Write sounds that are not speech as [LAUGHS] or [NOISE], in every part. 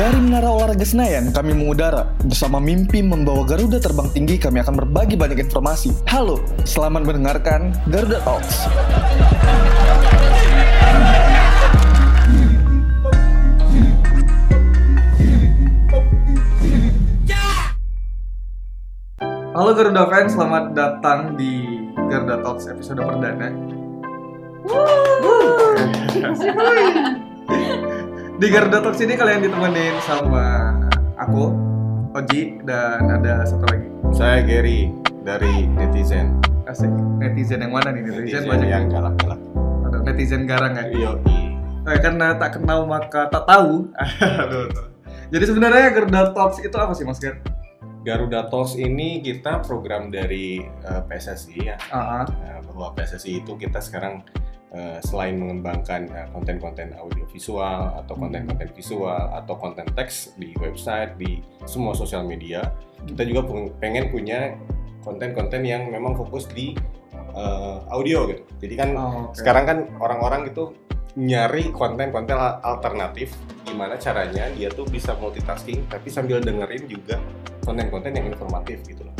Dari Menara Olahraga Senayan, kami mengudara. Bersama mimpi membawa Garuda terbang tinggi, kami akan berbagi banyak informasi. Halo, selamat mendengarkan Garuda Talks. Halo Garuda fans, selamat datang di Garuda Talks episode perdana. [LAUGHS] di Garuda Talks ini kalian ditemenin sama aku, Oji, dan ada satu lagi. Saya Gary dari netizen. Asik. Netizen yang mana nih? Netizen, Netizen banyak yang galak-galak. Ada netizen garang ya? Iya. Eh, karena tak kenal maka tak tahu. [LAUGHS] Jadi sebenarnya Garuda Talks itu apa sih Mas Gar? Garuda Talks ini kita program dari eh, PSSI ya. Ah, ah. Nah, bahwa PSSI itu kita sekarang eh, selain mengembangkan eh, konten-konten audio visual atau konten-konten visual atau konten teks di website di semua sosial media, kita juga pengen punya konten-konten yang memang fokus di eh, audio gitu. Jadi kan Oh, oke. sekarang kan orang-orang itu nyari konten-konten al- alternatif gimana caranya dia tuh bisa multitasking tapi sambil dengerin juga konten-konten yang informatif gitu loh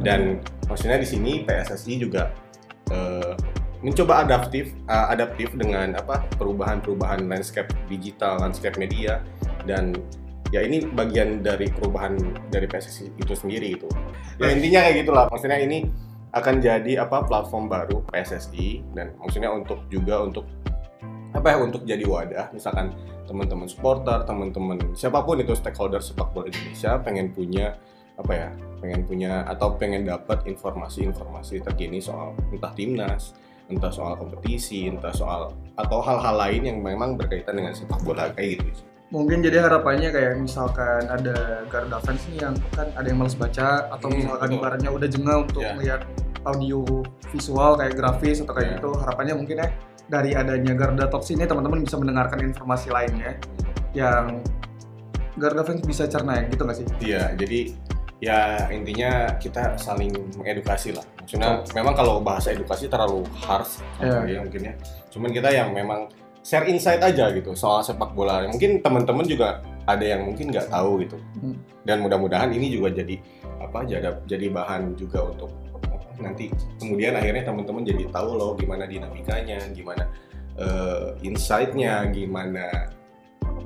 dan maksudnya di sini PSSI juga eh, mencoba adaptif eh, adaptif dengan apa perubahan-perubahan landscape digital landscape media dan ya ini bagian dari perubahan dari PSSI itu sendiri gitu ya intinya kayak gitulah. Maksudnya ini akan jadi apa platform baru PSSI dan maksudnya untuk juga untuk apa ya untuk jadi wadah. Misalkan teman-teman supporter teman-teman siapa pun itu stakeholder sepak bola Indonesia pengen punya apa ya pengen punya atau pengen dapat informasi-informasi terkini soal entah timnas entah soal kompetisi entah soal atau hal-hal lain yang memang berkaitan dengan sepak bola kayak gitu Mungkin jadi harapannya kayak misalkan ada Garuda fans nih yang kan ada yang males baca atau Hmm, misalkan betul. ibaratnya udah jengah untuk Ya. melihat audio visual kayak grafis atau kayak Ya. gitu. Harapannya mungkin ya dari adanya Garuda Talks ini teman-teman bisa mendengarkan informasi lainnya yang Garuda fans bisa cerna ya gitu nggak sih? Iya, jadi ya intinya kita saling mengedukasi lah. Maksudnya memang kalau bahasa edukasi terlalu harsh Iya. ya mungkin ya. Cuman kita yang memang share insight aja gitu soal sepak bola. Mungkin teman-teman juga ada yang mungkin nggak tahu gitu. Hmm. Dan mudah-mudahan ini juga jadi apa jadi jadi bahan juga untuk nanti kemudian akhirnya teman-teman jadi tahu loh gimana dinamikanya, gimana eh, insight-nya, gimana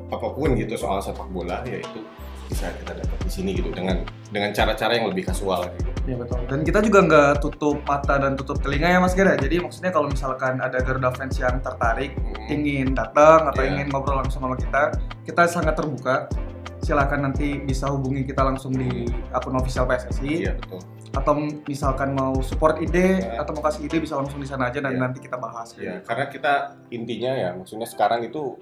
apa pun gitu soal sepak bola yaitu bisa kita dapat di sini gitu dengan dengan cara-cara yang lebih kasual gitu. Iya betul. Dan kita juga nggak tutup mata dan tutup telinga ya Mas Gara. Jadi maksudnya kalau misalkan ada Garuda fans yang tertarik Hmm. ingin datang atau Iya. ingin ngobrol langsung sama kita, kita sangat terbuka. Silakan nanti bisa hubungi kita langsung di akun official PSSI Iya betul. atau misalkan mau support ide Iya. atau mau kasih ide bisa langsung di sana aja dan Iya. nanti kita bahas. Ya, karena kita intinya ya maksudnya sekarang itu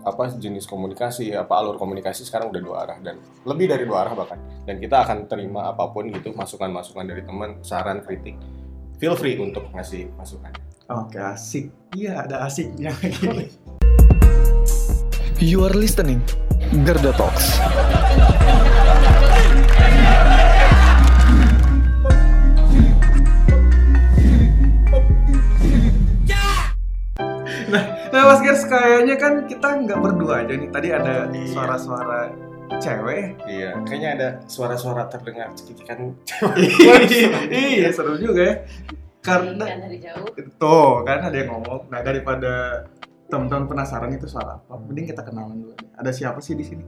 apa jenis komunikasi apa alur komunikasi sekarang udah dua arah dan lebih dari dua arah bahkan dan kita akan terima apa pun gitu masukan-masukan dari teman saran kritik feel free untuk ngasih masukan Oke asik. Iya ada asiknya lagi. You are listening Garda Talks. Nah Mas Gers kayaknya kan kita nggak berdua aja nih. Tadi ada suara-suara cewek. iya kayaknya ada suara-suara terdengar cekikikan [LAUGHS] iya seru juga ya. Karena kan dari jauh Tuh, kan ada yang ngomong. Nah, daripada teman-teman penasaran itu suara apa, mending kita kenalan dulu. nih. Ada siapa sih di sini?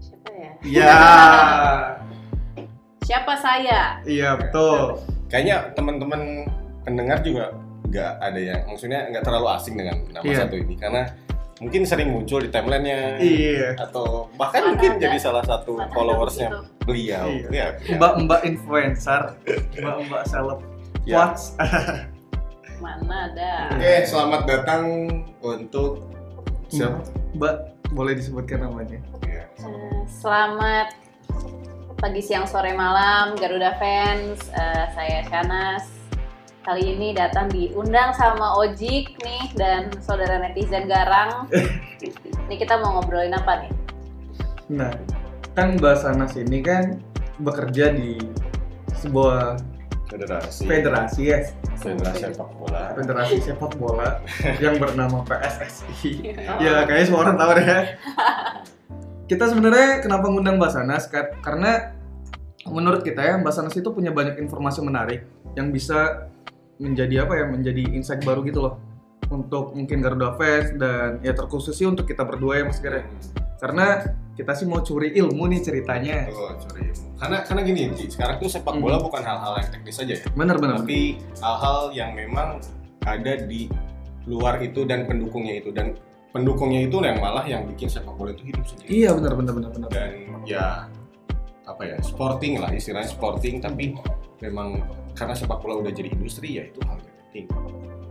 siapa ya Iya. siapa saya iya, betul. kayaknya teman-teman pendengar juga nggak ada yang maksudnya nggak terlalu asing dengan nama Iya. satu ini karena mungkin sering muncul di timelinenya Iya. atau bahkan Mana mungkin ada- jadi salah satu followersnya begitu. beliau Iya. Iya, iya. Mbak-mbak influencer, mbak-mbak seleb. Ya. What's mana ada Oke, selamat datang untuk siapa? Mbak, boleh disebutkan namanya? Iya. Eh, selamat pagi siang sore malam Garuda fans Eh, saya Shanas kali ini datang diundang sama Ojik nih dan saudara netizen Garang [LAUGHS] ini kita mau ngobrolin apa nih Nah, kan Mbak Sanas ini kan bekerja di sebuah Federasi. federasi ya, Federasi sepak bola. federasi sepak bola [LAUGHS] yang bernama PSSI. Oh. [LAUGHS] ya, kayaknya semua orang tahu deh. ya. kita sebenarnya kenapa ngundang Mbak Sanas Kar- karena menurut kita ya Mbak Sanas itu punya banyak informasi menarik yang bisa menjadi apa ya menjadi insight baru gitu loh untuk mungkin Garuda Fest dan ya terkhusus sih untuk kita berdua ya Mas Gar ya. karena kita sih mau curi ilmu nih ceritanya Oh, sorry. Karena karena gini, Ci, sekarang tuh sepak bola Hmm. bukan hal-hal yang teknis saja ya, bener bener tapi hal-hal yang memang ada di luar itu dan pendukungnya itu dan pendukungnya itu yang malah yang bikin sepak bola itu hidup sendiri. iya bener bener bener bener Dan ya apa ya sporting lah istilahnya sporting tapi memang karena sepak bola udah jadi industri ya itu hal yang penting.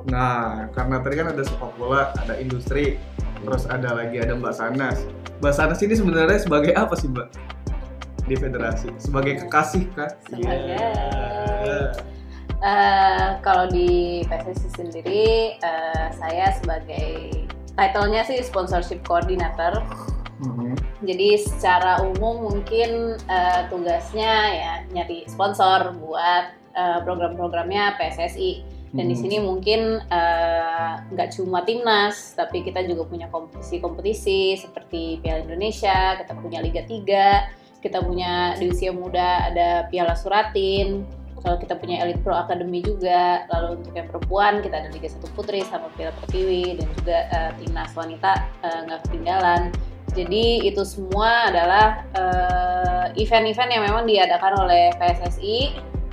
Nah, karena tadi kan ada sepak bola, ada industri, terus ada lagi ada Mbak Sanas. Mbak Sanas ini sebenarnya sebagai apa sih Mbak di federasi? Sebagai kekasih kah? Sebagai- Iya. Eh, kalau di PSSI sendiri, eh, saya sebagai title-nya sih sponsorship coordinator. Mhm. Jadi secara umum mungkin eh, tugasnya ya nyari sponsor buat eh, program-programnya PSSI. Dan di Mhm. sini mungkin eh, nggak cuma timnas, tapi kita juga punya kompetisi-kompetisi seperti Piala Indonesia, kita punya Liga 3, kita punya di usia muda ada Piala Suratin, kalau kita punya Elite Pro Academy juga, lalu untuk yang perempuan kita ada Liga 1 Putri sama Piala Pertiwi dan juga eh, timnas wanita nggak ketinggalan. Jadi itu semua adalah eh, event-event yang memang diadakan oleh PSSI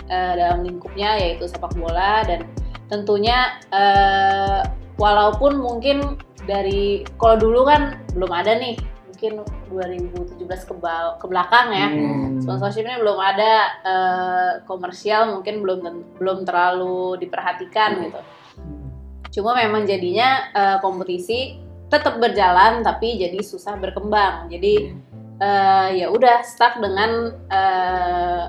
eh, dalam lingkupnya yaitu sepak bola. Dan tentunya eh, walaupun mungkin dari kalau dulu kan belum ada nih mungkin 2017 ke, ke belakang ya. Hmm. sponsorshipnya belum ada eh, komersial mungkin belum belum terlalu diperhatikan gitu. Cuma memang jadinya eh, kompetisi tetap berjalan tapi jadi susah berkembang. Jadi eh, ya udah stuck dengan eh,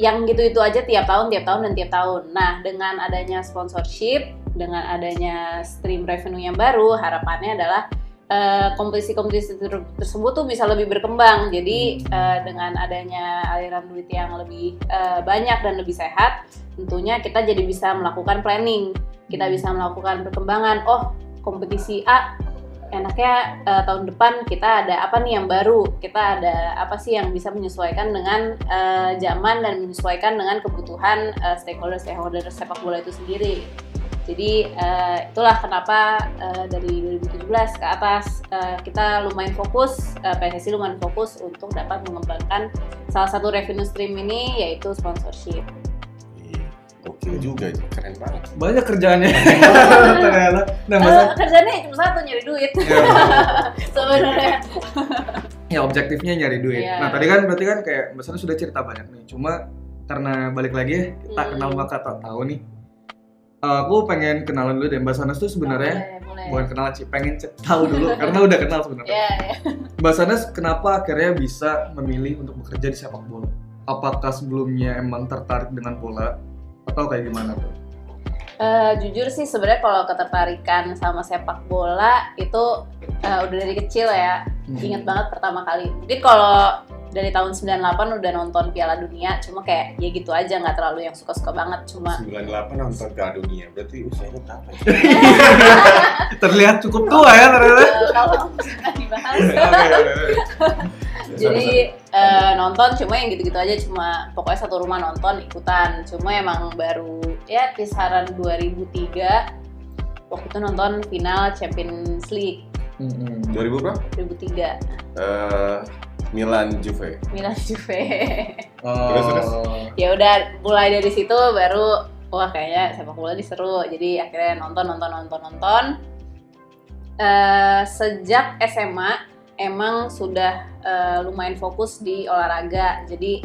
yang gitu itu aja tiap tahun tiap tahun dan tiap tahun. Nah dengan adanya sponsorship dengan adanya stream revenue yang baru harapannya adalah eh, kompetisi-kompetisi ter- tersebut tuh bisa lebih berkembang. Jadi eh, dengan adanya aliran duit yang lebih eh, banyak dan lebih sehat tentunya kita jadi bisa melakukan planning. Kita bisa melakukan perkembangan. Oh kompetisi A enaknya eh, tahun depan kita ada apa nih yang baru? Kita ada apa sih yang bisa menyesuaikan dengan eh, zaman dan menyesuaikan dengan kebutuhan eh, stakeholder stakeholder sepak bola itu sendiri. Jadi eh, itulah kenapa eh, dari 2017 ke atas eh, kita lumayan fokus eh, PSSI lumayan fokus untuk dapat mengembangkan salah satu revenue stream ini yaitu sponsorship Gokil juga, keren banget. Banyak kerjaannya [LAUGHS] ternyata. Nah, San- kerjanya cuma satu nyari duit ya, [LAUGHS] sebenarnya ya, objektifnya nyari duit. Iya. Nah, tadi kan berarti kan kayak Mbak Sanas sudah cerita banyak nih. Cuma karena balik lagi ya, kita Hmm. kenal maka tak tahu nih. Eh, aku pengen kenalan dulu deh Mbak Sanas tuh sebenarnya boleh, boleh. bukan kenalan sih, pengen tahu dulu [LAUGHS] karena udah kenal sebenarnya. ya, ya. Mbak Sanas kenapa akhirnya bisa memilih untuk bekerja di sepak bola? Apakah sebelumnya emang tertarik dengan bola atau kayak gimana tuh? Eh, jujur sih sebenarnya kalau ketertarikan sama sepak bola itu eh, udah dari kecil ya. Hmm. Ingat banget pertama kali. Mungkin kalau dari tahun 98 udah nonton Piala Dunia, cuma kayak ya gitu aja nggak terlalu yang suka-suka banget. Cuma 98 nonton Piala Dunia, berarti usianya berapa ya? [LAUGHS] Terlihat cukup tua ya ternyata. eh, kalau dibahas. Jadi eh, nonton cuma yang gitu-gitu aja cuma pokoknya satu rumah nonton ikutan. Cuma emang baru ya kisaran 2003 waktu itu nonton final Champions League Mm-mm. 2000 berapa? 2003 Eh, Milan Juve. Milan Juve. Oh. Terus, terus? ya udah mulai dari situ baru wah kayaknya sepak bola ini seru. Jadi akhirnya nonton nonton nonton nonton. Eh, sejak SMA emang sudah eh, lumayan fokus di olahraga. Jadi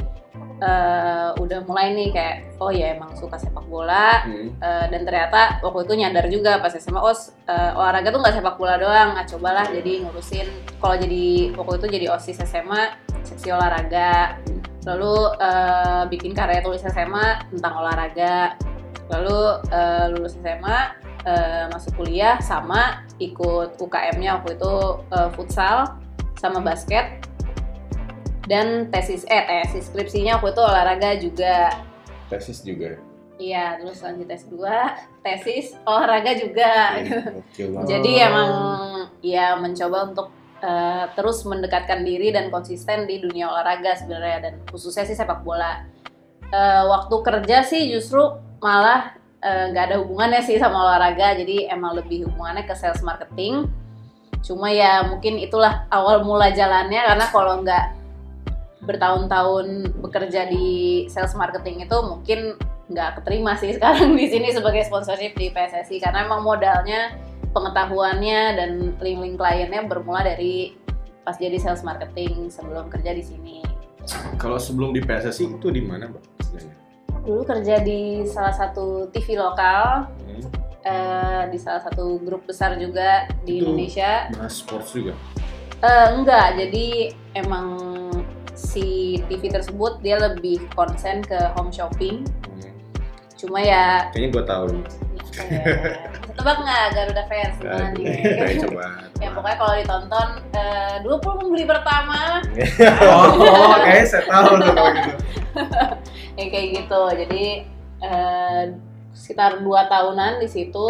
eh, udah mulai nih kayak oh ya emang suka sepak bola. Hmm. Eh, dan ternyata waktu itu nyadar juga pas SMA oh s- eh, olahraga tuh nggak sepak bola doang ah cobalah jadi ngurusin. Kalau jadi waktu itu jadi osis SMA seksi olahraga. Lalu eh, bikin karya tulis SMA tentang olahraga. Lalu eh, lulus SMA eh, masuk kuliah sama ikut UKM-nya waktu itu eh, futsal sama basket dan tesis eh tesis skripsinya waktu itu olahraga juga Tesis juga. Iya, terus lanjut S2, tesis olahraga juga. Iya, banget. Jadi emang ya mencoba untuk eh, terus mendekatkan diri dan konsisten di dunia olahraga sebenarnya dan khususnya sih sepak bola. Eh, waktu kerja sih justru malah eh, nggak ada hubungannya sih sama olahraga, jadi emang lebih hubungannya ke sales marketing. Cuma ya mungkin itulah awal mula jalannya karena kalau nggak bertahun-tahun bekerja di sales marketing itu mungkin nggak keterima sih [LAUGHS] sekarang di sini sebagai sponsorship di PSSI karena emang modalnya pengetahuannya dan link-link kliennya bermula dari pas jadi sales marketing sebelum kerja di sini. Kalau sebelum di PSSI itu di mana, Mbak? Dulu kerja di salah satu TV lokal, Hmm. eh, di salah satu grup besar juga di Itu- Indonesia. Bahas sports juga. Eh, enggak, jadi emang si TV tersebut dia lebih konsen ke home shopping. Hmm. Cuma ya, Kayaknya gue tahu eh, tebak nggak Garuda fans gimana Aduh, nih? Ayo coba. ya pokoknya kalau ditonton eh, 20 pembeli pertama [LAUGHS] Oh, kayaknya saya tahu tuh kalau gitu. [LAUGHS] yang kayak gitu. Jadi eh, sekitar dua tahunan di situ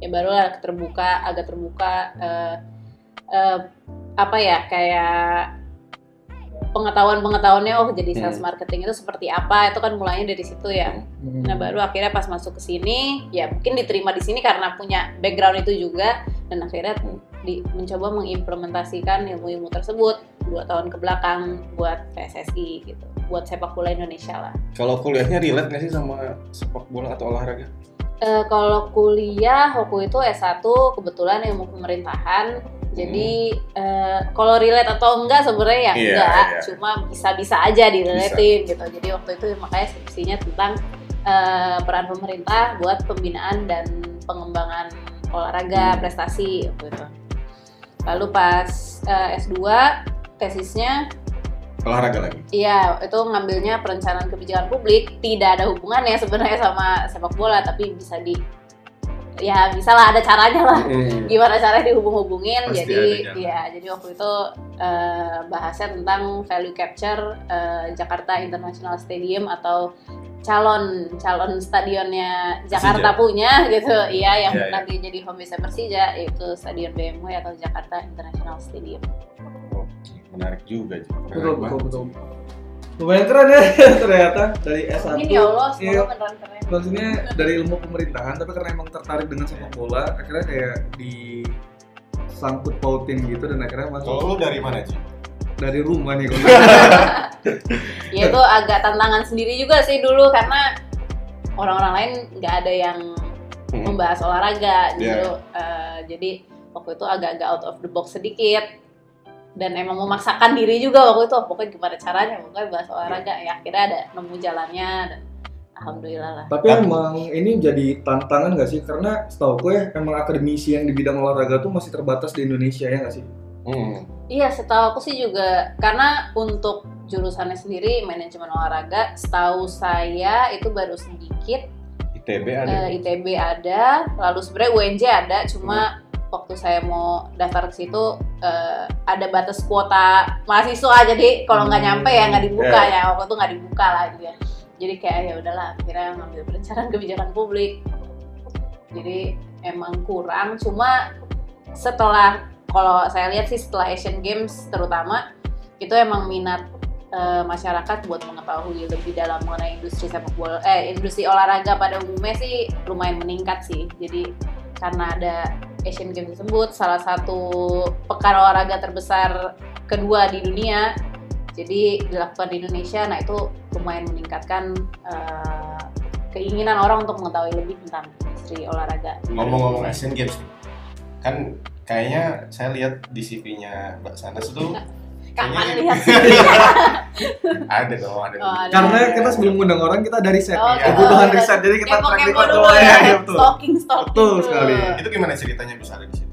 ya baru terbuka agak terbuka eh, eh, apa ya kayak pengetahuan-pengetahuannya oh jadi sales Hmm. marketing itu seperti apa itu kan mulainya dari situ ya. Nah baru akhirnya pas masuk ke sini ya mungkin diterima di sini karena punya background itu juga dan akhirnya di, mencoba mengimplementasikan ilmu-ilmu tersebut dua tahun ke belakang buat PSSI gitu buat sepak bola Indonesia lah. Kalau kuliahnya relate nggak sih sama sepak bola atau olahraga? Eh, kalau kuliah waktu itu S1 kebetulan ilmu pemerintahan. Jadi eh, kalau relate atau enggak sebenarnya ya Iya, enggak. iya. cuma bisa-bisa aja direlatein gitu. Jadi waktu itu makanya skripsinya tentang eh, peran pemerintah buat pembinaan dan pengembangan olahraga Hmm. prestasi waktu itu. Lalu pas eh, S2 tesisnya Olahraga lagi. Iya, itu ngambilnya perencanaan kebijakan publik, tidak ada hubungannya sebenarnya sama sepak bola, tapi bisa di ya bisa lah ada caranya lah. Hmm. Gimana caranya dihubung-hubungin? Pasti jadi ya, jadi waktu itu eh, bahasnya tentang value capture eh, Jakarta International Stadium atau calon calon stadionnya Jakarta Persija. punya gitu. Iya, yang Iya, iya. nanti jadi home base Persija yaitu Stadion BMW atau Jakarta International Stadium. Menarik juga. Menarik Betul, betul, betul. Lumayan keren ya [LAUGHS] ternyata dari S1. Amin ya Allah, Iya, semoga beneran keren. maksudnya dari ilmu pemerintahan tapi karena emang tertarik dengan sepak bola akhirnya kayak di sangkut pautin gitu dan akhirnya masuk Kalau lu dari mana, Ci? dari rumah nih kalau [LAUGHS] ya itu agak tantangan sendiri juga sih dulu karena orang-orang lain nggak ada yang membahas olahraga Iya. gitu Eh, jadi waktu itu agak-agak out of the box sedikit dan emang memaksakan diri juga waktu itu pokoknya gimana caranya? Pokoknya bahas olahraga? Ya akhirnya ada nemu jalannya dan alhamdulillah lah. Tapi emang ini jadi tantangan gak sih? Karena setahu gue emang akademisi yang di bidang olahraga tuh masih terbatas di Indonesia ya gak sih? Hmm. iya setahu aku sih juga. Karena untuk jurusannya sendiri manajemen olahraga setahu saya itu baru sedikit. ITB ada. Eh, ITB ada, lalu sebenarnya UNJ ada, cuma waktu saya mau daftar ke situ eh, ada batas kuota mahasiswa, jadi kalau nggak nyampe ya nggak dibuka Ya. ya, waktu itu nggak dibuka lah gitu ya. Jadi kayak ya udahlah, akhirnya ngambil perencanaan kebijakan publik. Jadi emang kurang, cuma setelah kalau saya lihat sih setelah Asian Games terutama itu emang minat eh, masyarakat buat mengetahui lebih dalam mengenai industri sepak bola eh industri olahraga pada umumnya sih lumayan meningkat sih jadi karena ada Asian Games tersebut salah satu pekan olahraga terbesar kedua di dunia jadi dilakukan di Indonesia nah itu lumayan meningkatkan eh, keinginan orang untuk mengetahui lebih tentang industri olahraga Ngomong-ngomong. Asian Games kan kayaknya saya lihat di CV-nya Mbak Sanas itu kapan kayaknya- lihat [LAUGHS] ada dong, ada. Oh, ada. karena Iya. kita sebelum ngundang orang kita dari riset Oh, gitu. kebutuhan riset jadi kita track record dulu ya, ya iya, betul stalking stalking Betul dulu. sekali. Itu gimana ceritanya bisa ada di situ?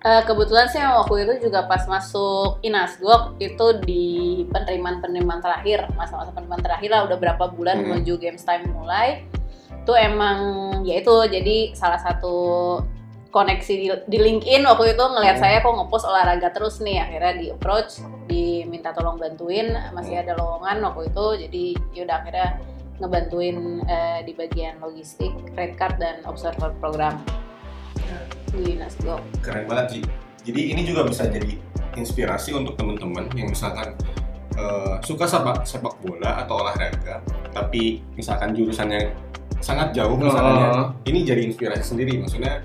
Eh, kebetulan sih waktu itu juga pas masuk Inasgok itu di penerimaan-penerimaan terakhir masa-masa penerimaan terakhir lah udah berapa bulan Hmm. menuju games time mulai itu emang ya itu jadi salah satu koneksi di, di LinkedIn waktu itu ngelihat Hmm. saya kok ngepost olahraga terus nih akhirnya di approach diminta tolong bantuin masih ada lowongan waktu itu jadi yaudah akhirnya ngebantuin eh, di bagian logistik, red card dan observer program di Nasgok. Keren banget sih. Jadi ini juga bisa jadi inspirasi untuk teman-teman yang misalkan eh, suka sepak sepak bola atau olahraga, tapi misalkan jurusannya sangat jauh misalnya, Oh. ini jadi inspirasi sendiri. Maksudnya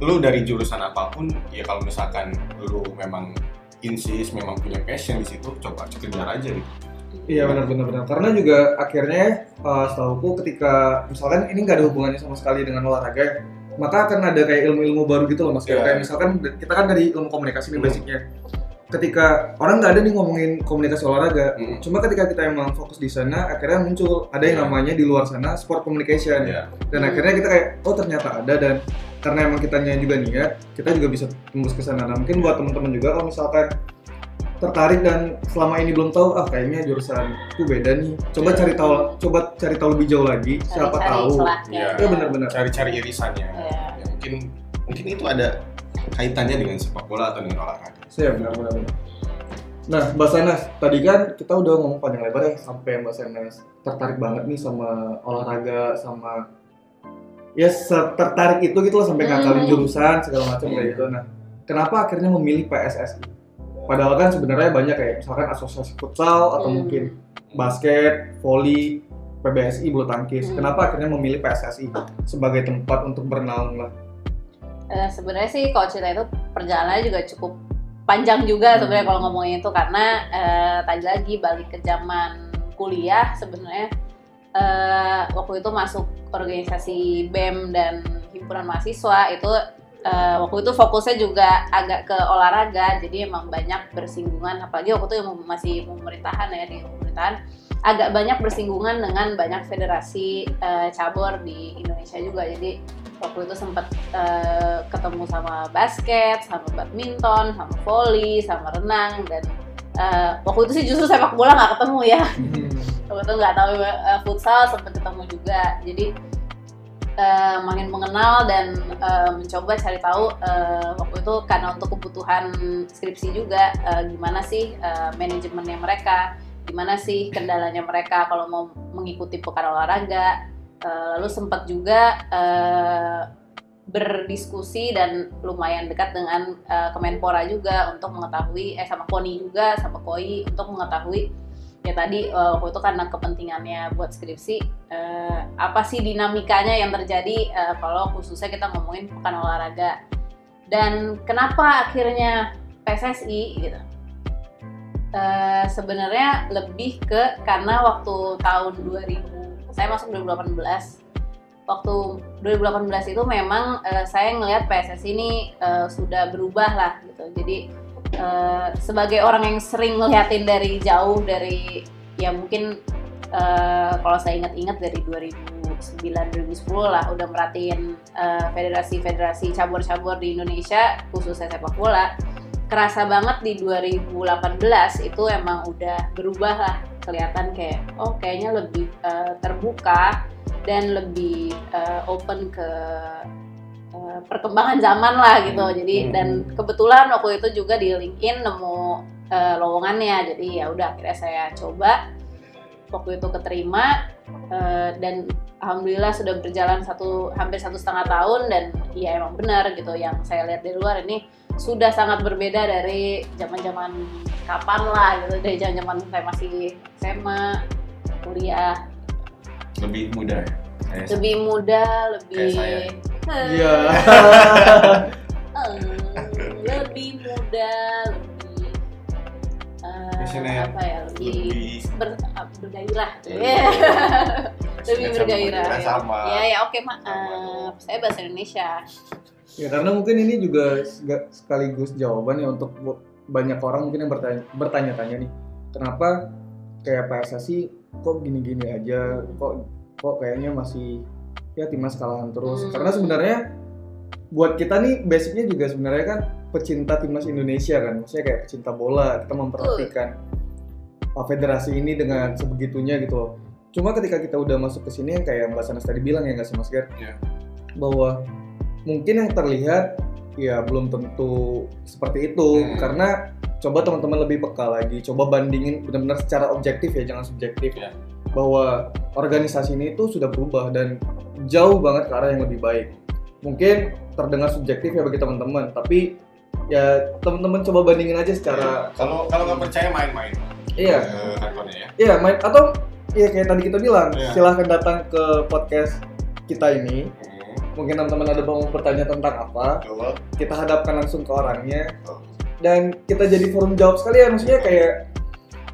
lu dari jurusan apa pun, ya kalau misalkan lu memang insist, memang punya passion di situ, coba kejar aja gitu. Iya benar benar benar. Karena juga akhirnya uh, setahuku ketika misalkan ini nggak ada hubungannya sama sekali dengan olahraga, maka akan ada kayak ilmu-ilmu baru gitu loh mas. Iya. kayak misalkan kita kan dari ilmu komunikasi nih Hmm. Ketika orang nggak ada nih ngomongin komunikasi olahraga, Mm. cuma ketika kita emang fokus di sana, akhirnya muncul ada yang Iya. namanya di luar sana sport communication. Ya. Dan Hmm. akhirnya kita kayak oh ternyata ada dan karena emang kitanya juga niat, kita juga bisa tembus ke sana. Nah, mungkin buat teman-teman juga kalau misalkan tertarik dan selama ini belum tahu ah kayaknya jurusanku beda nih. Coba Iya. cari tahu coba cari tahu lebih jauh lagi siapa Cari-cari tahu. Iya. Iya benar-benar. Cari-cari irisannya. Iya. Ya, mungkin mungkin itu ada kaitannya dengan sepak bola atau dengan olahraga. Iya benar-benar. Nah, Mbak Sanas, tadi kan kita udah ngomong panjang lebar ya sampai Mbak Sanas tertarik banget nih sama olahraga sama ya tertarik itu gitu loh sampai ngakalin Hmm. jurusan segala macam kayak gitu. Nah, kenapa akhirnya memilih PSSI? Padahal kan sebenarnya banyak kayak misalkan asosiasi futsal atau Hmm. mungkin basket, volley, PBSI, bulu tangkis. Hmm. Kenapa akhirnya memilih PSSI sebagai tempat untuk bernaung lah? Eh, sebenarnya sih kalau cerita itu perjalanannya juga cukup panjang juga Hmm. sebenarnya kalau ngomongin itu. Karena eh, tadi lagi balik ke zaman kuliah sebenarnya eh, waktu itu masuk organisasi BEM dan himpunan mahasiswa itu eh, waktu itu fokusnya juga agak ke olahraga. Jadi emang banyak bersinggungan. Apalagi waktu itu yang masih pemerintahan ya di pemerintahan agak banyak bersinggungan dengan banyak federasi eh, cabur di Indonesia juga jadi waktu itu sempat eh, ketemu sama basket, sama badminton, sama volley, sama renang dan eh, waktu itu sih justru sepak bola nggak ketemu ya. Waktu itu nggak tahu eh, futsal sempat ketemu juga. Jadi eh, makin mengenal dan eh, mencoba cari tahu eh, waktu itu karena untuk kebutuhan skripsi juga eh, gimana sih eh, manajemennya mereka, gimana sih kendalanya mereka kalau mau mengikuti pekan olahraga. Eh, lalu sempat juga eh, berdiskusi dan lumayan dekat dengan eh, Kemenpora juga untuk mengetahui eh sama KONI juga sama KOI untuk mengetahui ya tadi eh, waktu itu karena kepentingannya buat skripsi eh, apa sih dinamikanya yang terjadi eh, kalau khususnya kita ngomongin pekan olahraga dan kenapa akhirnya PSSI gitu Eh, sebenarnya lebih ke karena waktu tahun 2000 saya masuk 2018 waktu 2018 itu memang eh, saya ngelihat PSSI ini eh, sudah berubah lah gitu. Jadi eh, sebagai orang yang sering ngeliatin dari jauh dari ya mungkin eh, kalau saya ingat-ingat dari 2009 2010 lah udah merhatiin federasi-federasi cabur-cabur di Indonesia khususnya sepak bola kerasa banget di 2018 itu emang udah berubah lah kelihatan kayak oh kayaknya lebih eh, terbuka dan lebih eh, open ke eh, perkembangan zaman lah gitu. Jadi Hmm. dan kebetulan waktu itu juga di LinkedIn nemu eh, lowongannya. Jadi ya udah akhirnya saya coba. Waktu itu keterima eh, dan alhamdulillah sudah berjalan satu hampir satu setengah tahun dan ya emang benar gitu. Yang saya lihat dari luar ini sudah sangat berbeda dari zaman-zaman kapan lah gitu dari zaman-zaman saya masih SMA kuliah Lebih mudah ya. Kayak lebih muda lebih saya. Iya. [LAUGHS] lebih muda lebih Biasanya apa ya lebih, lebih ber, ah, bergairah. Iya. lebih [LAUGHS] Sama bergairah ya. sama. ya ya oke maaf Sama. saya bahasa Indonesia Ya karena mungkin ini juga sekaligus jawaban ya untuk banyak orang mungkin yang bertanya bertanya-tanya nih. Kenapa kayak PSSI kok gini-gini aja? Kok kok kayaknya masih ya timnas kalahan terus. Hmm. karena sebenarnya buat kita nih basicnya juga sebenarnya kan pecinta timnas Indonesia kan. Maksudnya kayak pecinta bola kita memperhatikan uh, federasi ini dengan sebegitunya gitu loh. Cuma ketika kita udah masuk ke sini yang kayak Mbak Sanas tadi bilang ya nggak sih Mas Ger? Iya. bahwa mungkin yang terlihat ya belum tentu seperti itu Hmm. karena coba teman-teman lebih peka lagi coba bandingin benar-benar secara objektif ya jangan subjektif Iya. bahwa organisasi ini tuh sudah berubah dan jauh banget ke arah yang lebih baik mungkin terdengar subjektif ya bagi teman-teman tapi ya teman-teman coba bandingin aja secara Kalau kalau nggak percaya main-main iya kantornya ya. iya main atau iya kayak tadi kita bilang Iya. silahkan datang ke podcast kita ini Hmm, mungkin teman-teman ada mau bertanya tentang apa kita hadapkan langsung ke orangnya Betul. dan kita jadi forum jawab sekalian maksudnya kayak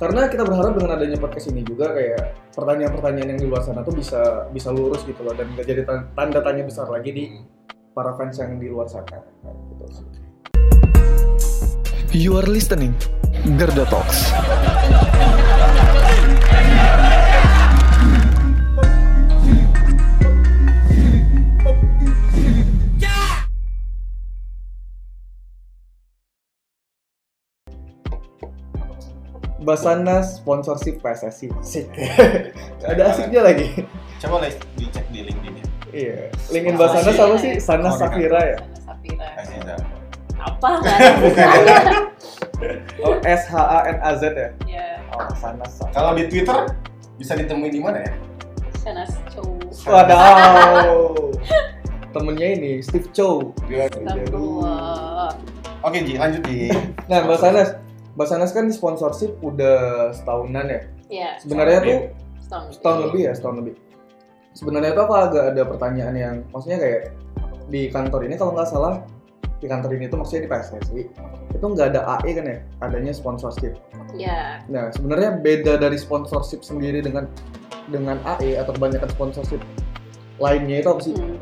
karena kita berharap dengan adanya podcast ini juga kayak pertanyaan-pertanyaan yang di luar sana tuh bisa bisa lurus gitu loh dan nggak jadi tan- tanda tanya besar lagi di para fans yang di luar sana Kayak gitu sih. You are listening Gerda Talks. Basana sponsorship PSSI sih [LAUGHS] ada asiknya lagi Coba lah dicek di LinkedIn ya. iya linkin Basana sama sih Sana Safira ya Sana Safira. Kasih tahu. Apa [LAUGHS] tulisannya? oh S H A N A Z ya Ya, oh Sana Safira Kalau di Twitter bisa ditemuin di mana ya? Sana Chow. Wadaw [LAUGHS] temennya ini Steve Chow Astagfirullah. Oke Ji, lanjut Ji. Nah, Mbak Sanas, Mbak Sanas kan di sponsorship udah setahunan ya. Ya, Sebenarnya tuh setahun, setahun lebih ya, setahun lebih. Sebenarnya tuh apa agak ada pertanyaan yang maksudnya kayak di kantor ini kalau nggak salah di kantor ini tuh maksudnya di PSSI itu nggak ada AE kan ya, adanya sponsorship. Ya, Nah, sebenarnya beda dari sponsorship sendiri dengan dengan AE atau kebanyakan sponsorship lainnya itu apa sih? Hmm.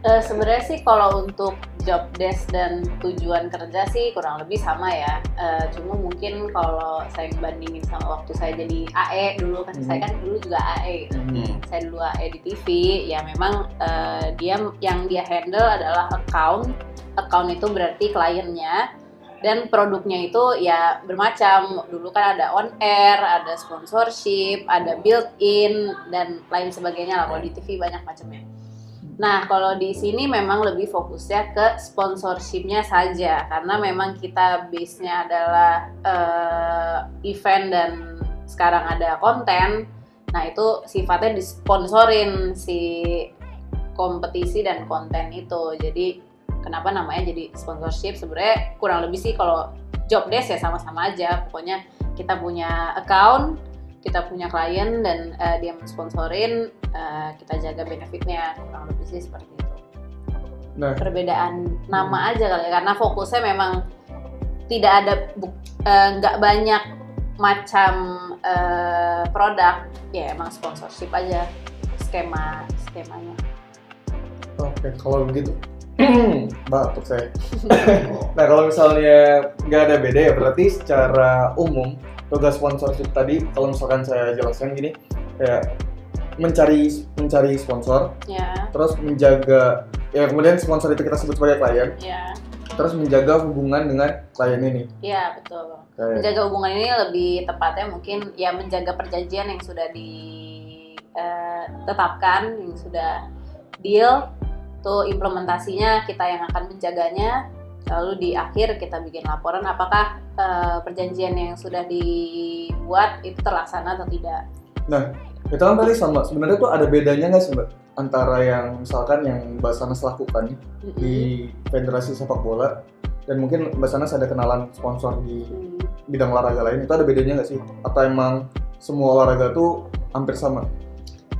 Eh, sebenarnya sih kalau untuk job desk dan tujuan kerja sih kurang lebih sama ya. Eh, cuma mungkin kalau saya bandingin sama waktu saya jadi AE dulu kan, Hmm. saya kan dulu juga AE. gitu. Hmm. Saya dulu AE di TV, ya memang eh, dia yang dia handle adalah account. Account itu berarti kliennya dan produknya itu ya bermacam. Dulu kan ada on air, ada sponsorship, ada built-in dan lain sebagainya lah. Kalau di TV banyak macamnya. Nah, kalau di sini memang lebih fokusnya ke sponsorshipnya saja, karena memang kita base-nya adalah eh, event dan sekarang ada konten. Nah, itu sifatnya disponsorin si kompetisi dan konten itu. Jadi, kenapa namanya jadi sponsorship? Sebenarnya kurang lebih sih kalau job desk ya sama-sama aja. Pokoknya kita punya account, kita punya klien dan eh, dia mensponsorin eh, kita jaga benefitnya kurang lebih sih seperti itu Nah. perbedaan nama aja kali ya karena fokusnya memang tidak ada eh, nggak banyak macam eh, produk ya emang sponsorship aja skema skemanya Oke, kalau begitu [CLEARS THROAT] batuk saya. [CLEARS THROAT] Nah kalau misalnya nggak ada beda ya berarti secara umum tugas sponsorship tadi kalau misalkan saya jelaskan gini kayak mencari mencari sponsor ya. terus menjaga ya kemudian sponsor itu kita sebut sebagai klien ya. terus menjaga hubungan dengan klien ini. Ya betul. Kayak menjaga hubungan ini lebih tepatnya mungkin ya menjaga perjanjian yang sudah ditetapkan yang sudah deal tuh implementasinya kita yang akan menjaganya lalu di akhir kita bikin laporan apakah eh, perjanjian yang sudah dibuat itu terlaksana atau tidak. Itu kan tadi sama. Sebenarnya tuh ada bedanya nggak sih mbak? Antara yang misalkan yang Mbak Sanas lakukan Mm-mm. di federasi sepak bola dan mungkin Mbak Sanas ada kenalan sponsor di bidang olahraga lain. Itu ada bedanya nggak sih? Atau emang semua olahraga tuh hampir sama?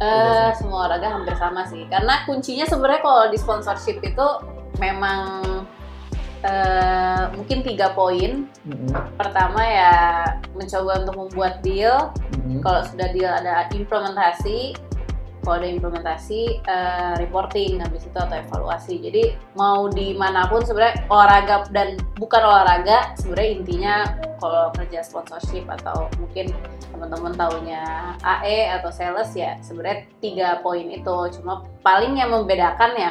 Eh, semua olahraga hampir sama sih. Karena kuncinya sebenarnya kalau di sponsorship itu memang eh, mungkin tiga poin. Mhm, pertama ya mencoba untuk membuat deal. Mhm. kalau sudah deal ada implementasi kalau ada implementasi eh, reporting habis itu atau evaluasi. Jadi mau di mana pun sebenarnya olahraga dan bukan olahraga sebenarnya intinya kalau kerja sponsorship atau mungkin teman-teman taunya AE atau sales ya sebenarnya tiga poin itu. Cuma paling yang membedakan ya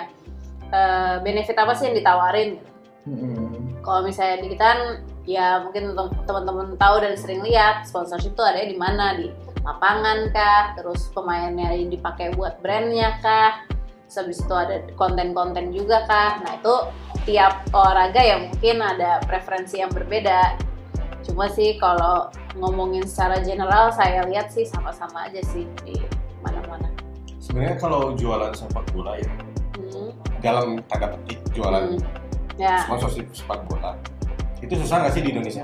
eh, benefit apa sih yang ditawarin gitu Mhm. kalau misalnya di kita kan ya mungkin tem- teman-teman tahu dan sering lihat sponsorship tuh ada di mana? Di lapangan kah? Terus pemainnya yang dipakai buat brandnya kah? Terus habis itu ada konten-konten juga kah? Nah itu tiap olahraga ya mungkin ada preferensi yang berbeda. Cuma sih kalau ngomongin secara general saya lihat sih sama-sama aja sih di mana-mana. Sebenarnya kalau jualan sepak bola ya Hmm, dalam tanda petik jualan hmm. Ya sponsorship sepak bola Itu susah nggak sih di Indonesia?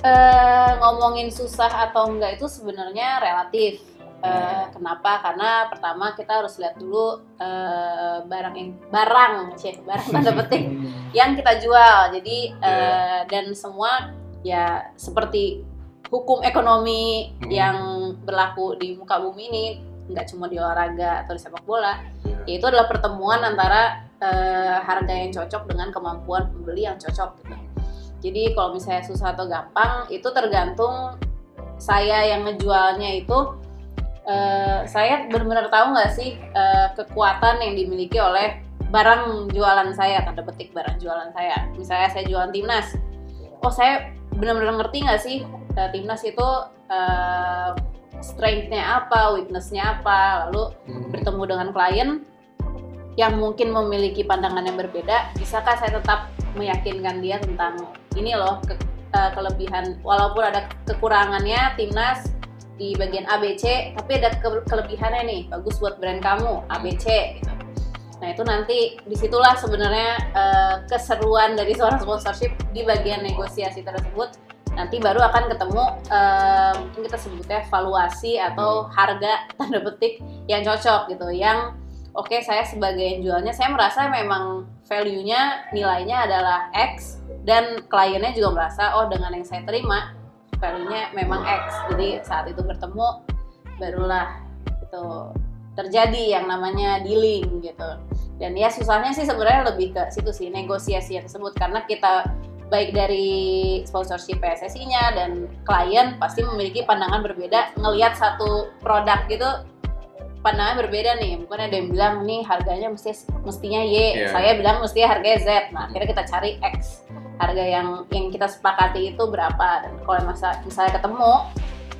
Eh, ngomongin susah atau enggak itu sebenarnya relatif. Eh, kenapa? Karena pertama kita harus lihat dulu eh, barang yang barang, cih, barang tanda [LAUGHS] petik yang kita jual. Jadi eh, dan semua ya seperti hukum ekonomi Hmm. yang berlaku di muka bumi ini nggak cuma di olahraga atau di sepak bola, Iya. yaitu adalah pertemuan antara eh, harga yang cocok dengan kemampuan pembeli yang cocok. Gitu. Jadi kalau misalnya susah atau gampang itu tergantung saya yang ngejualnya itu eh, saya benar-benar tahu nggak sih eh, kekuatan yang dimiliki oleh barang jualan saya tanda petik barang jualan saya. Misalnya saya jualan timnas, oh saya benar-benar ngerti nggak sih eh, timnas itu eh, strength-nya apa, weakness-nya apa, lalu Hmm. bertemu dengan klien yang mungkin memiliki pandangan yang berbeda, bisakah saya tetap meyakinkan dia tentang ini loh ke- eh, kelebihan walaupun ada kekurangannya timnas di bagian ABC, tapi ada ke- kelebihannya nih bagus buat brand kamu ABC gitu. Nah itu nanti di situlah sebenarnya eh, keseruan dari seorang sponsorship di bagian negosiasi tersebut nanti baru akan ketemu eh, mungkin kita sebutnya valuasi atau harga [LAUGHS] tanda petik yang cocok gitu. Yang oke saya sebagai yang jualnya saya merasa memang value-nya nilainya adalah X dan kliennya juga merasa oh dengan yang saya terima value-nya memang X. Jadi saat itu bertemu barulah itu terjadi yang namanya dealing gitu. Dan ya susahnya sih sebenarnya lebih ke situ sih negosiasi tersebut. Karena kita baik dari sponsorship PSSI-nya dan klien pasti memiliki pandangan berbeda ngelihat satu produk gitu pandangan berbeda nih mungkin ada yang bilang nih harganya mesti mestinya Y Iya. saya bilang mestinya harganya Z nah akhirnya kita cari X harga yang yang kita sepakati itu berapa dan kalau masa misalnya ketemu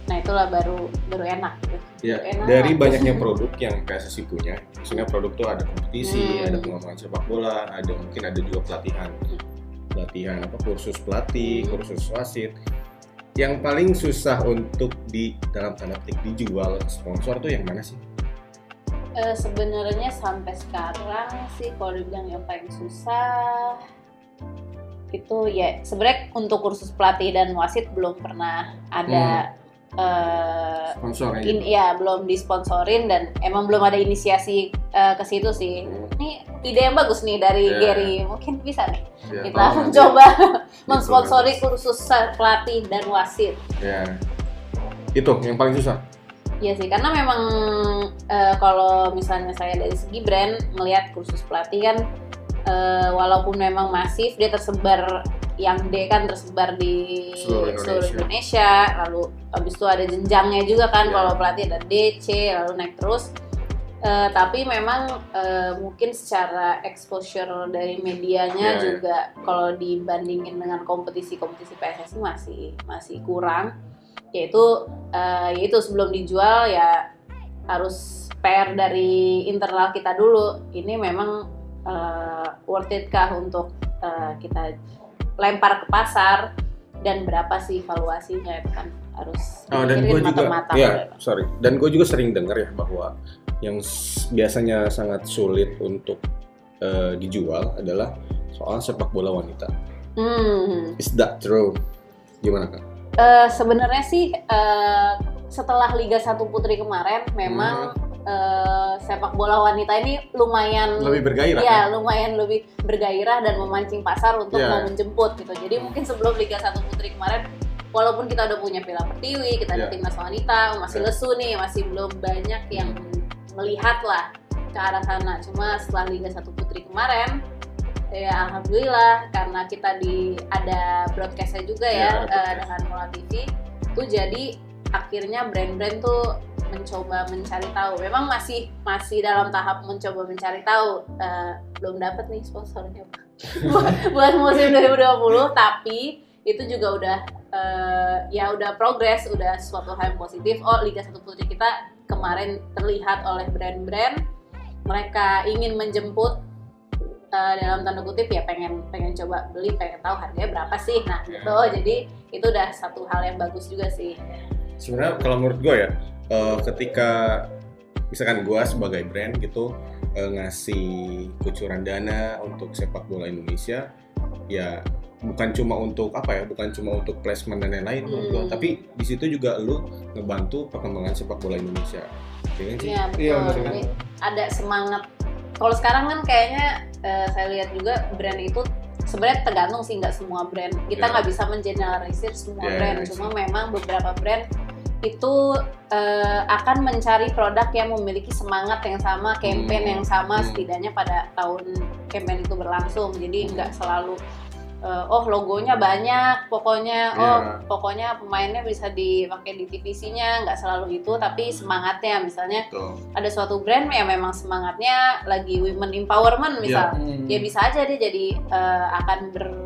nah itulah baru baru enak gitu. Ya, Enak. dari banyaknya produk yang PSSI punya, maksudnya produk tuh ada kompetisi, Hmm. ada pengembangan sepak bola, ada mungkin ada juga pelatihan, pelatihan apa kursus pelatih, Hmm. kursus wasit. Yang paling susah untuk di dalam tanda petik dijual ke sponsor tuh yang mana sih? Eh, sebenarnya sampai sekarang sih kalau dibilang yang paling susah itu ya sebenarnya untuk kursus pelatih dan wasit belum pernah ada Sponsor in, ya belum disponsorin dan emang belum ada inisiasi eh, ke situ sih. Ini ide yang bagus nih dari Ya. Gary, mungkin bisa nih Ya, kita mencoba [LAUGHS] mensponsori kursus pelatih dan wasit. Ya. Itu yang paling susah. Iya sih, karena memang eh, kalau misalnya saya dari segi brand melihat kursus pelatih kan eh, walaupun memang masif dia tersebar yang D kan tersebar di Seluruh seluruh Indonesia. Indonesia, lalu habis itu ada jenjangnya juga kan Iya. kalau pelatih ada D, C, lalu naik terus. Eh, tapi memang eh, mungkin secara exposure dari medianya Iya, iya. juga kalau dibandingin dengan kompetisi-kompetisi PSSI masih masih kurang yaitu eh, yaitu sebelum dijual ya harus PR dari internal kita dulu ini memang eh, worth it kah untuk eh, kita lempar ke pasar dan berapa sih valuasinya itu kan harus Oh, dan gue juga, matang-matang. ya sorry, dan gue juga sering dengar ya bahwa yang biasanya sangat sulit untuk eh, dijual adalah soal sepak bola wanita. Hmm. Is that true? Gimana kan? Eh, sebenarnya sih eh, setelah Liga 1 Putri kemarin memang eh, sepak bola wanita ini lumayan Lebih bergairah Iya, kan? lumayan lebih bergairah dan memancing pasar untuk Iya. mau menjemput gitu. Jadi mungkin sebelum Liga 1 Putri kemarin walaupun kita udah punya Piala Pertiwi, kita ada Iya. timnas wanita, masih Iya. lesu nih, masih belum banyak yang melihat lah ke arah sana. Cuma setelah Liga 1 Putri kemarin ya alhamdulillah karena kita di ada broadcastnya juga ya eh, broadcast. dengan Mola TV tuh jadi akhirnya brand-brand tuh mencoba mencari tahu. Memang masih masih dalam tahap mencoba mencari tahu. Eh, belum dapat nih sponsornya Pak. [LAUGHS] buat, musim 2020, tapi itu juga udah eh, ya udah progres, udah suatu hal yang positif. Oh, Liga 1 Putri kita kemarin terlihat oleh brand-brand mereka ingin menjemput eh, dalam tanda kutip ya pengen pengen coba beli pengen tahu harganya berapa sih nah Ya. gitu jadi itu udah satu hal yang bagus juga sih Sebenarnya kalau menurut gue ya, eh, ketika misalkan gue sebagai brand gitu eh, ngasih kucuran dana untuk sepak bola Indonesia, ya bukan cuma untuk apa ya bukan cuma untuk placement dan lain-lain gua. Hmm. tapi di situ juga lu ngebantu perkembangan sepak bola Indonesia ya kan sih Iya betul. Iya, benar, Jadi ada semangat. Kalau sekarang kan kayaknya eh, saya lihat juga brand itu sebenarnya tergantung sih nggak semua brand. Kita Iya. nggak bisa mengeneralisir semua Iya, brand. iya, Cuma memang beberapa brand itu eh, akan mencari produk yang memiliki semangat yang sama, campaign Hmm. yang sama Hmm. setidaknya pada tahun campaign itu berlangsung. Jadi Hmm. nggak selalu eh, oh logonya banyak, pokoknya oh Iya. pokoknya pemainnya bisa dipakai di TVC-nya, nggak selalu itu, tapi semangatnya misalnya Tuh. ada suatu brand yang memang semangatnya lagi women empowerment misal, Hmm. ya bisa aja dia jadi eh, akan ber-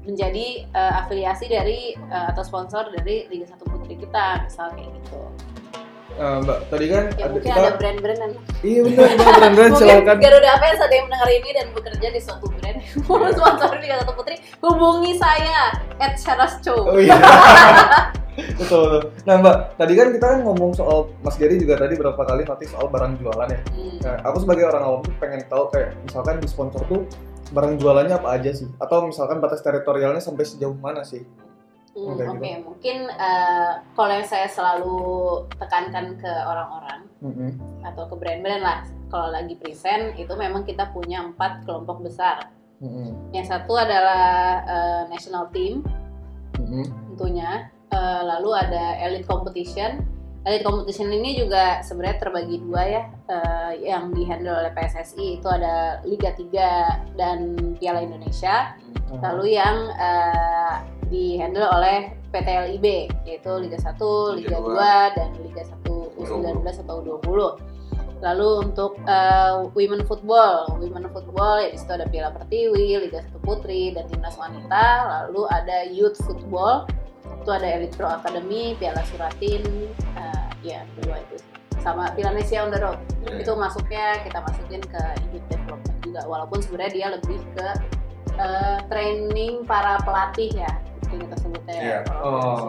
menjadi eh, afiliasi dari eh, atau sponsor dari Liga Satu Putri kita misal kayak gitu. Eh, Mbak, tadi kan Ya ada kita ada brand-brand yang Iya benar, brand-brand mungkin silakan. Garuda Fans ada yang mendengar ini dan bekerja di suatu brand [LAUGHS] mau Iya. sponsor Liga Satu Putri hubungi saya at Sharasco. Oh iya. betul, [LAUGHS] betul. Nah, Mbak, tadi kan kita kan ngomong soal Mas Gary juga tadi berapa kali nanti soal barang jualan ya. Hmm. Nah, aku sebagai orang awam tuh pengen tahu kayak misalkan di sponsor tuh barang jualannya apa aja sih? Atau misalkan batas teritorialnya sampai sejauh mana sih? Hmm, Oke, Oke, gitu. mungkin eh, kalau yang saya selalu tekankan ke orang-orang Mm-mm. atau ke brand-brand lah, kalau lagi present itu memang kita punya empat kelompok besar. Mm-mm. Yang satu adalah eh, national team Mm-mm. tentunya, Eh, lalu ada elite competition. Elite competition ini juga sebenarnya terbagi dua ya, eh, yang dihandle oleh PSSI itu ada Liga 3 dan Piala Indonesia. lalu yang eh, dihandle oleh PT LIB yaitu Liga 1, Liga Liga 2 dan Liga 1 U19 atau U20. Lalu untuk eh, women football, women football ya di situ ada Piala Pertiwi, Liga 1 Putri dan Timnas Wanita. Lalu ada youth football, itu ada Elite Pro Academy, Piala Suratin, eh, ya dua itu. Sama Piala Indonesia on the road. Iya. itu masuknya kita masukin ke youth development juga. Walaupun sebenarnya dia lebih ke eh, training para pelatih ya itu kita sebutnya Iya. kalau Oh.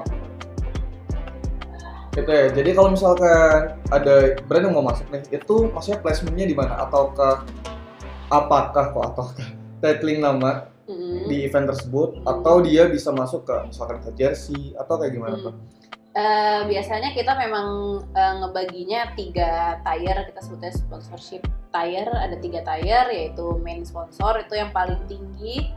Gitu ya. Jadi kalau misalkan ada brand yang mau masuk nih, itu maksudnya placementnya di mana? Ataukah apakah kok ataukah titling nama Mm-mm. di event tersebut atau dia bisa masuk ke misalkan ke jersey atau kayak gimana Hmm. tuh? Eh, biasanya kita memang eh, ngebaginya tiga tier kita sebutnya sponsorship tier ada tiga tier yaitu main sponsor itu yang paling tinggi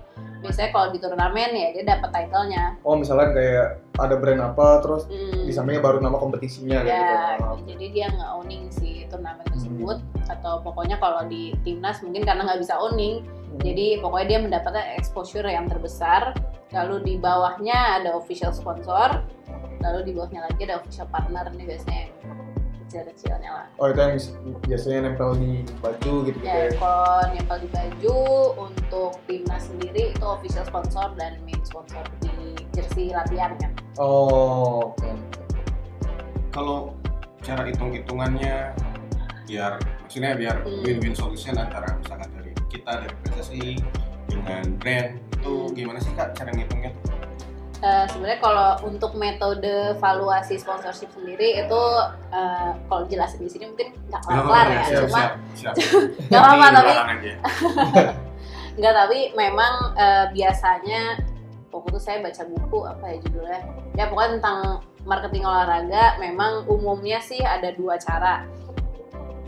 biasanya kalau di turnamen ya dia dapat titlenya. Oh misalkan kayak ada brand apa terus Hmm. di sampingnya baru nama kompetisinya kayak ya gitu. Oh, jadi dia nggak owning si turnamen tersebut. Atau pokoknya kalau di timnas mungkin karena nggak bisa owning. Hmm. jadi pokoknya dia mendapatkan exposure yang terbesar. Lalu di bawahnya ada official sponsor. Lalu di bawahnya lagi ada official partner nih biasanya kecil-kecilnya lah Oh itu yang biasanya nempel di baju gitu gitu ya ya. kalau nempel di baju untuk timnas sendiri itu official sponsor dan main sponsor di jersey latihan kan Oh oke. kalau cara hitung-hitungannya biar maksudnya biar Hmm. win-win solution antara misalkan dari kita dari PSSI dengan brand itu Hmm. gimana sih kak cara ngitungnya tuh? Eh, sebenarnya kalau untuk metode valuasi sponsorship sendiri itu eh, kalau jelasin di sini mungkin nggak kelar ya, Oh, siap, cuma siap, siap. [LAUGHS] nggak apa-apa tapi [LAUGHS] nggak tapi memang eh, biasanya waktu itu saya baca buku apa ya judulnya? Ya pokoknya tentang marketing olahraga memang umumnya sih ada dua cara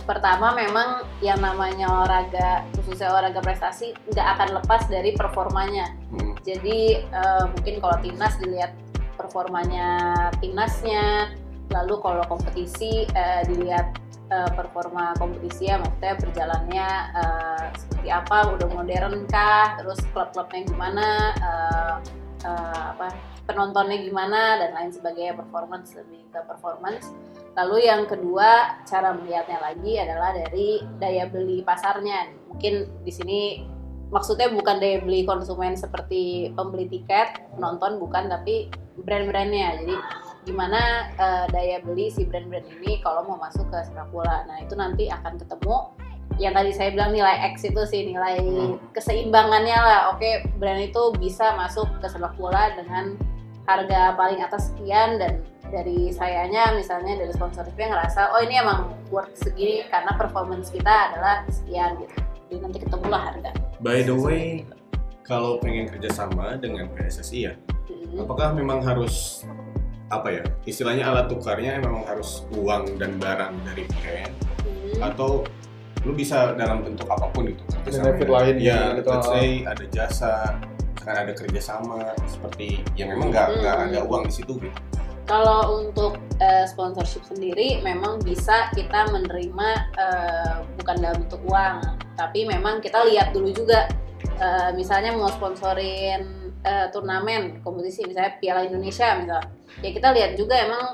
pertama memang yang namanya olahraga khususnya olahraga prestasi nggak akan lepas dari performanya Hmm. jadi eh, mungkin kalau timnas dilihat performanya timnasnya, lalu kalau kompetisi eh, dilihat eh, performa kompetisi ya maksudnya berjalannya eh, seperti apa, udah modern kah, terus klub-klubnya gimana, eh, eh, apa penontonnya gimana dan lain sebagainya performance lebih ke performance. Lalu yang kedua cara melihatnya lagi adalah dari daya beli pasarnya. Mungkin di sini maksudnya bukan daya beli konsumen seperti pembeli tiket penonton bukan tapi brand-brandnya jadi gimana eh, daya beli si brand-brand ini kalau mau masuk ke sepak bola nah itu nanti akan ketemu yang tadi saya bilang nilai X itu sih nilai Hmm. keseimbangannya lah oke brand itu bisa masuk ke sepak bola dengan harga paling atas sekian dan dari sayanya misalnya dari sponsorshipnya ngerasa oh ini emang worth segini karena performance kita adalah sekian gitu jadi nanti ketemulah harga By the way, kalau pengen kerjasama dengan PSSI ya, Mm-mm. apakah memang harus apa ya istilahnya alat tukarnya memang harus uang dan barang dari brand Mm. atau lu bisa dalam bentuk apa pun itu. Benefit lain ya gitu. let's say ada jasa kan ada kerjasama seperti yang memang nggak nggak Hmm. ada uang di situ gitu Kalau untuk eh, sponsorship sendiri memang bisa kita menerima eh, bukan dalam bentuk uang, tapi memang kita lihat dulu juga eh, misalnya mau sponsorin eh, turnamen kompetisi misalnya Piala Indonesia misalnya. Ya kita lihat juga emang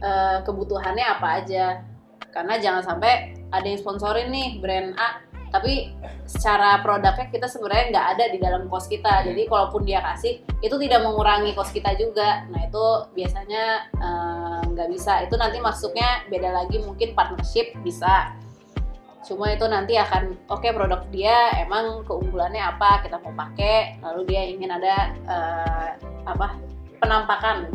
eh, kebutuhannya apa aja. Karena jangan sampai ada yang sponsorin nih brand A tapi secara produknya kita sebenarnya nggak ada di dalam kos kita. Jadi kalaupun dia kasih itu tidak mengurangi kos kita juga. Nah itu biasanya eh, nggak bisa. Itu nanti masuknya beda lagi mungkin partnership bisa. Cuma itu nanti akan oke produk dia emang keunggulannya apa kita mau pakai lalu dia ingin ada eh, apa penampakan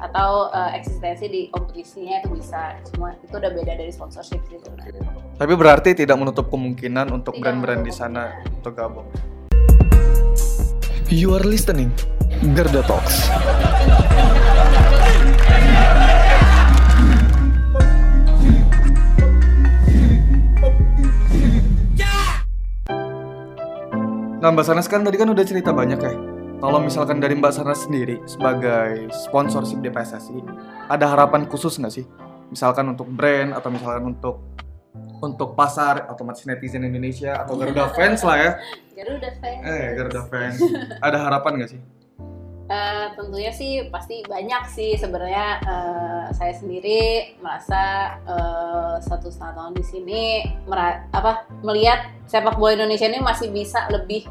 atau eh, eksistensi di kompetisinya itu bisa. Cuma itu udah beda dari sponsorship sih sebenarnya Tapi berarti tidak menutup kemungkinan untuk Tidak brand-brand di sana untuk gabung. You are listening Garda Talks. Nah Mbak Sanas kan tadi kan udah cerita banyak ya. Kalau misalkan dari Mbak Sanas sendiri sebagai sponsorship di PSSI, ada harapan khusus nggak sih? Misalkan untuk brand atau misalkan untuk untuk pasar otomatis netizen Indonesia atau Garuda fans lah ya. Garuda fans Eh Garuda fans. Ada harapan nggak sih? Eh, tentunya sih pasti banyak sih sebenarnya eh, saya sendiri merasa eh, satu setengah tahun di sini mera- apa melihat sepak bola Indonesia ini masih bisa lebih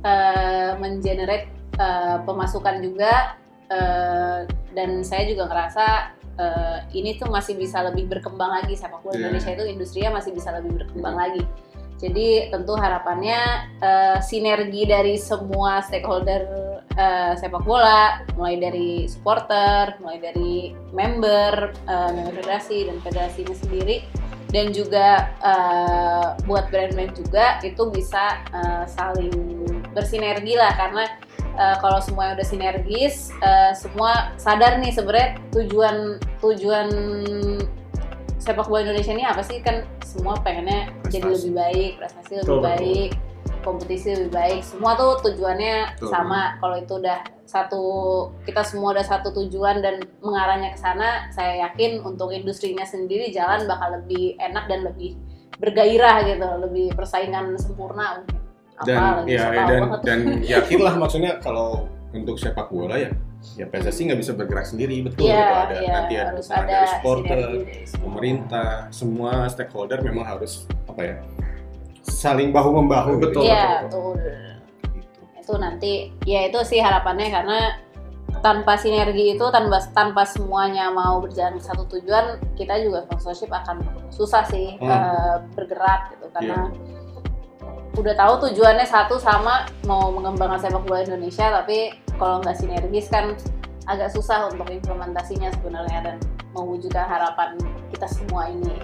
eh, mengenerate eh, pemasukan juga eh, dan saya juga ngerasa eh, ini tuh masih bisa lebih berkembang lagi sepak bola Iya. Indonesia itu industrinya masih bisa lebih berkembang lagi. Jadi tentu harapannya eh, sinergi dari semua stakeholder eh, sepak bola, mulai dari supporter, mulai dari member, eh, member federasi dan federasinya sendiri, dan juga eh, buat brand-brand juga itu bisa eh, saling bersinergi lah karena eh, kalau semuanya udah sinergis, eh, semua sadar nih sebenarnya tujuan tujuan sepak bola Indonesia ini apa sih kan semua pengennya jadi Prestasi. lebih baik, prestasi lebih betul. baik, kompetisi lebih baik. Semua tuh tujuannya Betul. sama. Kalau itu udah satu kita semua udah satu tujuan dan mengarahnya ke sana, saya yakin untuk industrinya sendiri jalan bakal lebih enak dan lebih bergairah gitu, lebih persaingan sempurna mungkin. Dan Apalagi, ya ya, dan dan [LAUGHS] yakinlah maksudnya kalau untuk sepak bola ya ya PSSI nggak bisa bergerak sendiri betul Iya, gitu ada iya, nanti ada harus ada dari supporter pemerintah semua stakeholder memang harus apa ya saling bahu membahu Betul, gitu. Iya, betul, betul. Gitu. itu nanti ya itu sih harapannya karena tanpa sinergi itu tanpa tanpa semuanya mau berjalan ke satu tujuan kita juga sponsorship akan susah sih Hmm. eh, bergerak gitu karena udah tahu tujuannya satu sama mau mengembangkan sepak bola Indonesia tapi kalau nggak sinergis kan agak susah untuk implementasinya sebenarnya dan mewujudkan harapan kita semua ini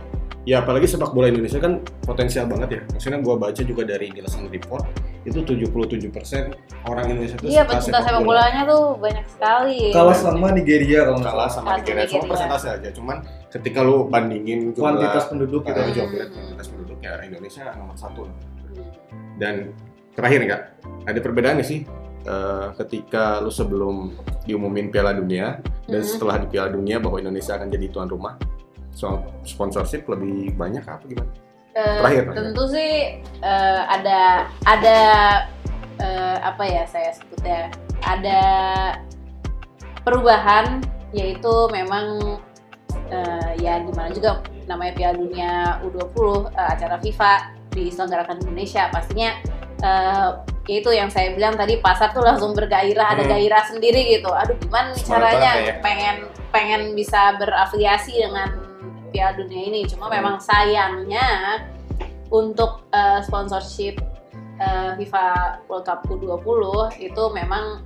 Ya apalagi sepak bola Indonesia kan potensial banget ya. Maksudnya gua baca juga dari Nielsen Report itu 77% orang Indonesia itu iya suka pecinta sepak bolanya tuh banyak sekali Kalah sama Nigeria kalau nggak kalah salah. sama Nigeria sama cuma Nigeria. persentase aja. Cuman ketika lu bandingin jumlah Kuantitas penduduk gitu. kita Hmm. jumlah kuantitas penduduk ya Indonesia nomor satu. Dan terakhir nih kak, ada perbedaan nggak sih eh, ketika lu sebelum diumumin Piala Dunia dan Mhm. setelah di Piala Dunia bahwa Indonesia akan jadi tuan rumah? Soal sponsorship lebih banyak apa gimana? Eh, Terakhir, terakhir. tentu sih eh, ada ada eh, apa ya saya sebutnya ada perubahan yaitu memang eh, ya gimana juga namanya Piala Dunia U20 eh, acara FIFA diselenggarakan di Indonesia pastinya eh, yaitu yang saya bilang tadi pasar tuh langsung bergairah ada Hmm. gairah sendiri gitu aduh gimana nih Semangat caranya ya. pengen pengen bisa berafiliasi dengan Piala Dunia ini cuma Hmm. memang sayangnya untuk eh, sponsorship eh, FIFA World Cup U20 itu memang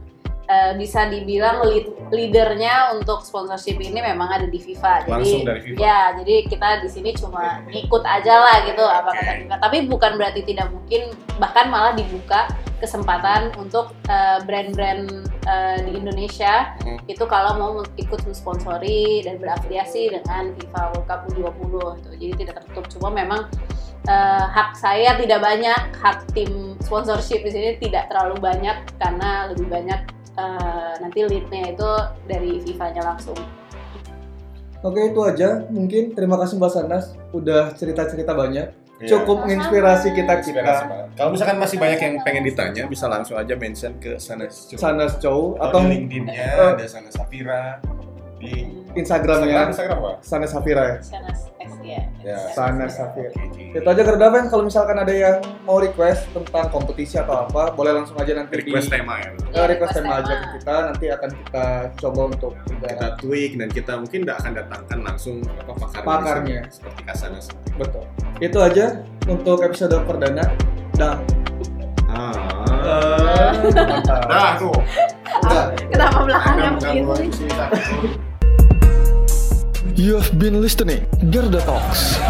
eh, bisa dibilang lead, leadernya untuk sponsorship ini memang ada di FIFA. Jadi Langsung dari FIFA. ya, jadi kita di sini cuma ngikut aja lah gitu apa kata FIFA. Tapi bukan berarti tidak mungkin bahkan malah dibuka kesempatan untuk eh, brand-brand eh, di Indonesia Hmm. itu kalau mau ikut mensponsori dan berafiliasi dengan FIFA World Cup U20 gitu. Jadi tidak tertutup. Cuma memang eh, hak saya tidak banyak, hak tim sponsorship di sini tidak terlalu banyak karena lebih banyak eh, nanti leadnya itu dari FIFA-nya langsung. Oke itu aja mungkin terima kasih Mbak Sanas udah cerita-cerita banyak Iya. cukup menginspirasi kita kita banget. Kalau misalkan masih banyak yang pengen ditanya, bisa langsung aja mention ke Sanas Cu. Sanas Chow Atau atau di LinkedIn-nya eh, ada Sanas Safira di Instagramnya Instagram apa? Sanas Safira ya Sanas X ya. Ya, Sanas Safira itu aja Garuda Fan kalau misalkan ada yang mau request tentang kompetisi atau apa boleh langsung aja nanti Request di tema ya. eh, request tema aja ke kita nanti akan kita coba untuk Kita kita tweak dan kita mungkin tidak akan datangkan langsung apa pakarnya. di Pakarnya. Seperti Kasanas. betul itu aja untuk episode perdana dah Ah. Dah tuh. Kenapa belakangnya begitu? gangguan sih. You have been listening Garda Talks.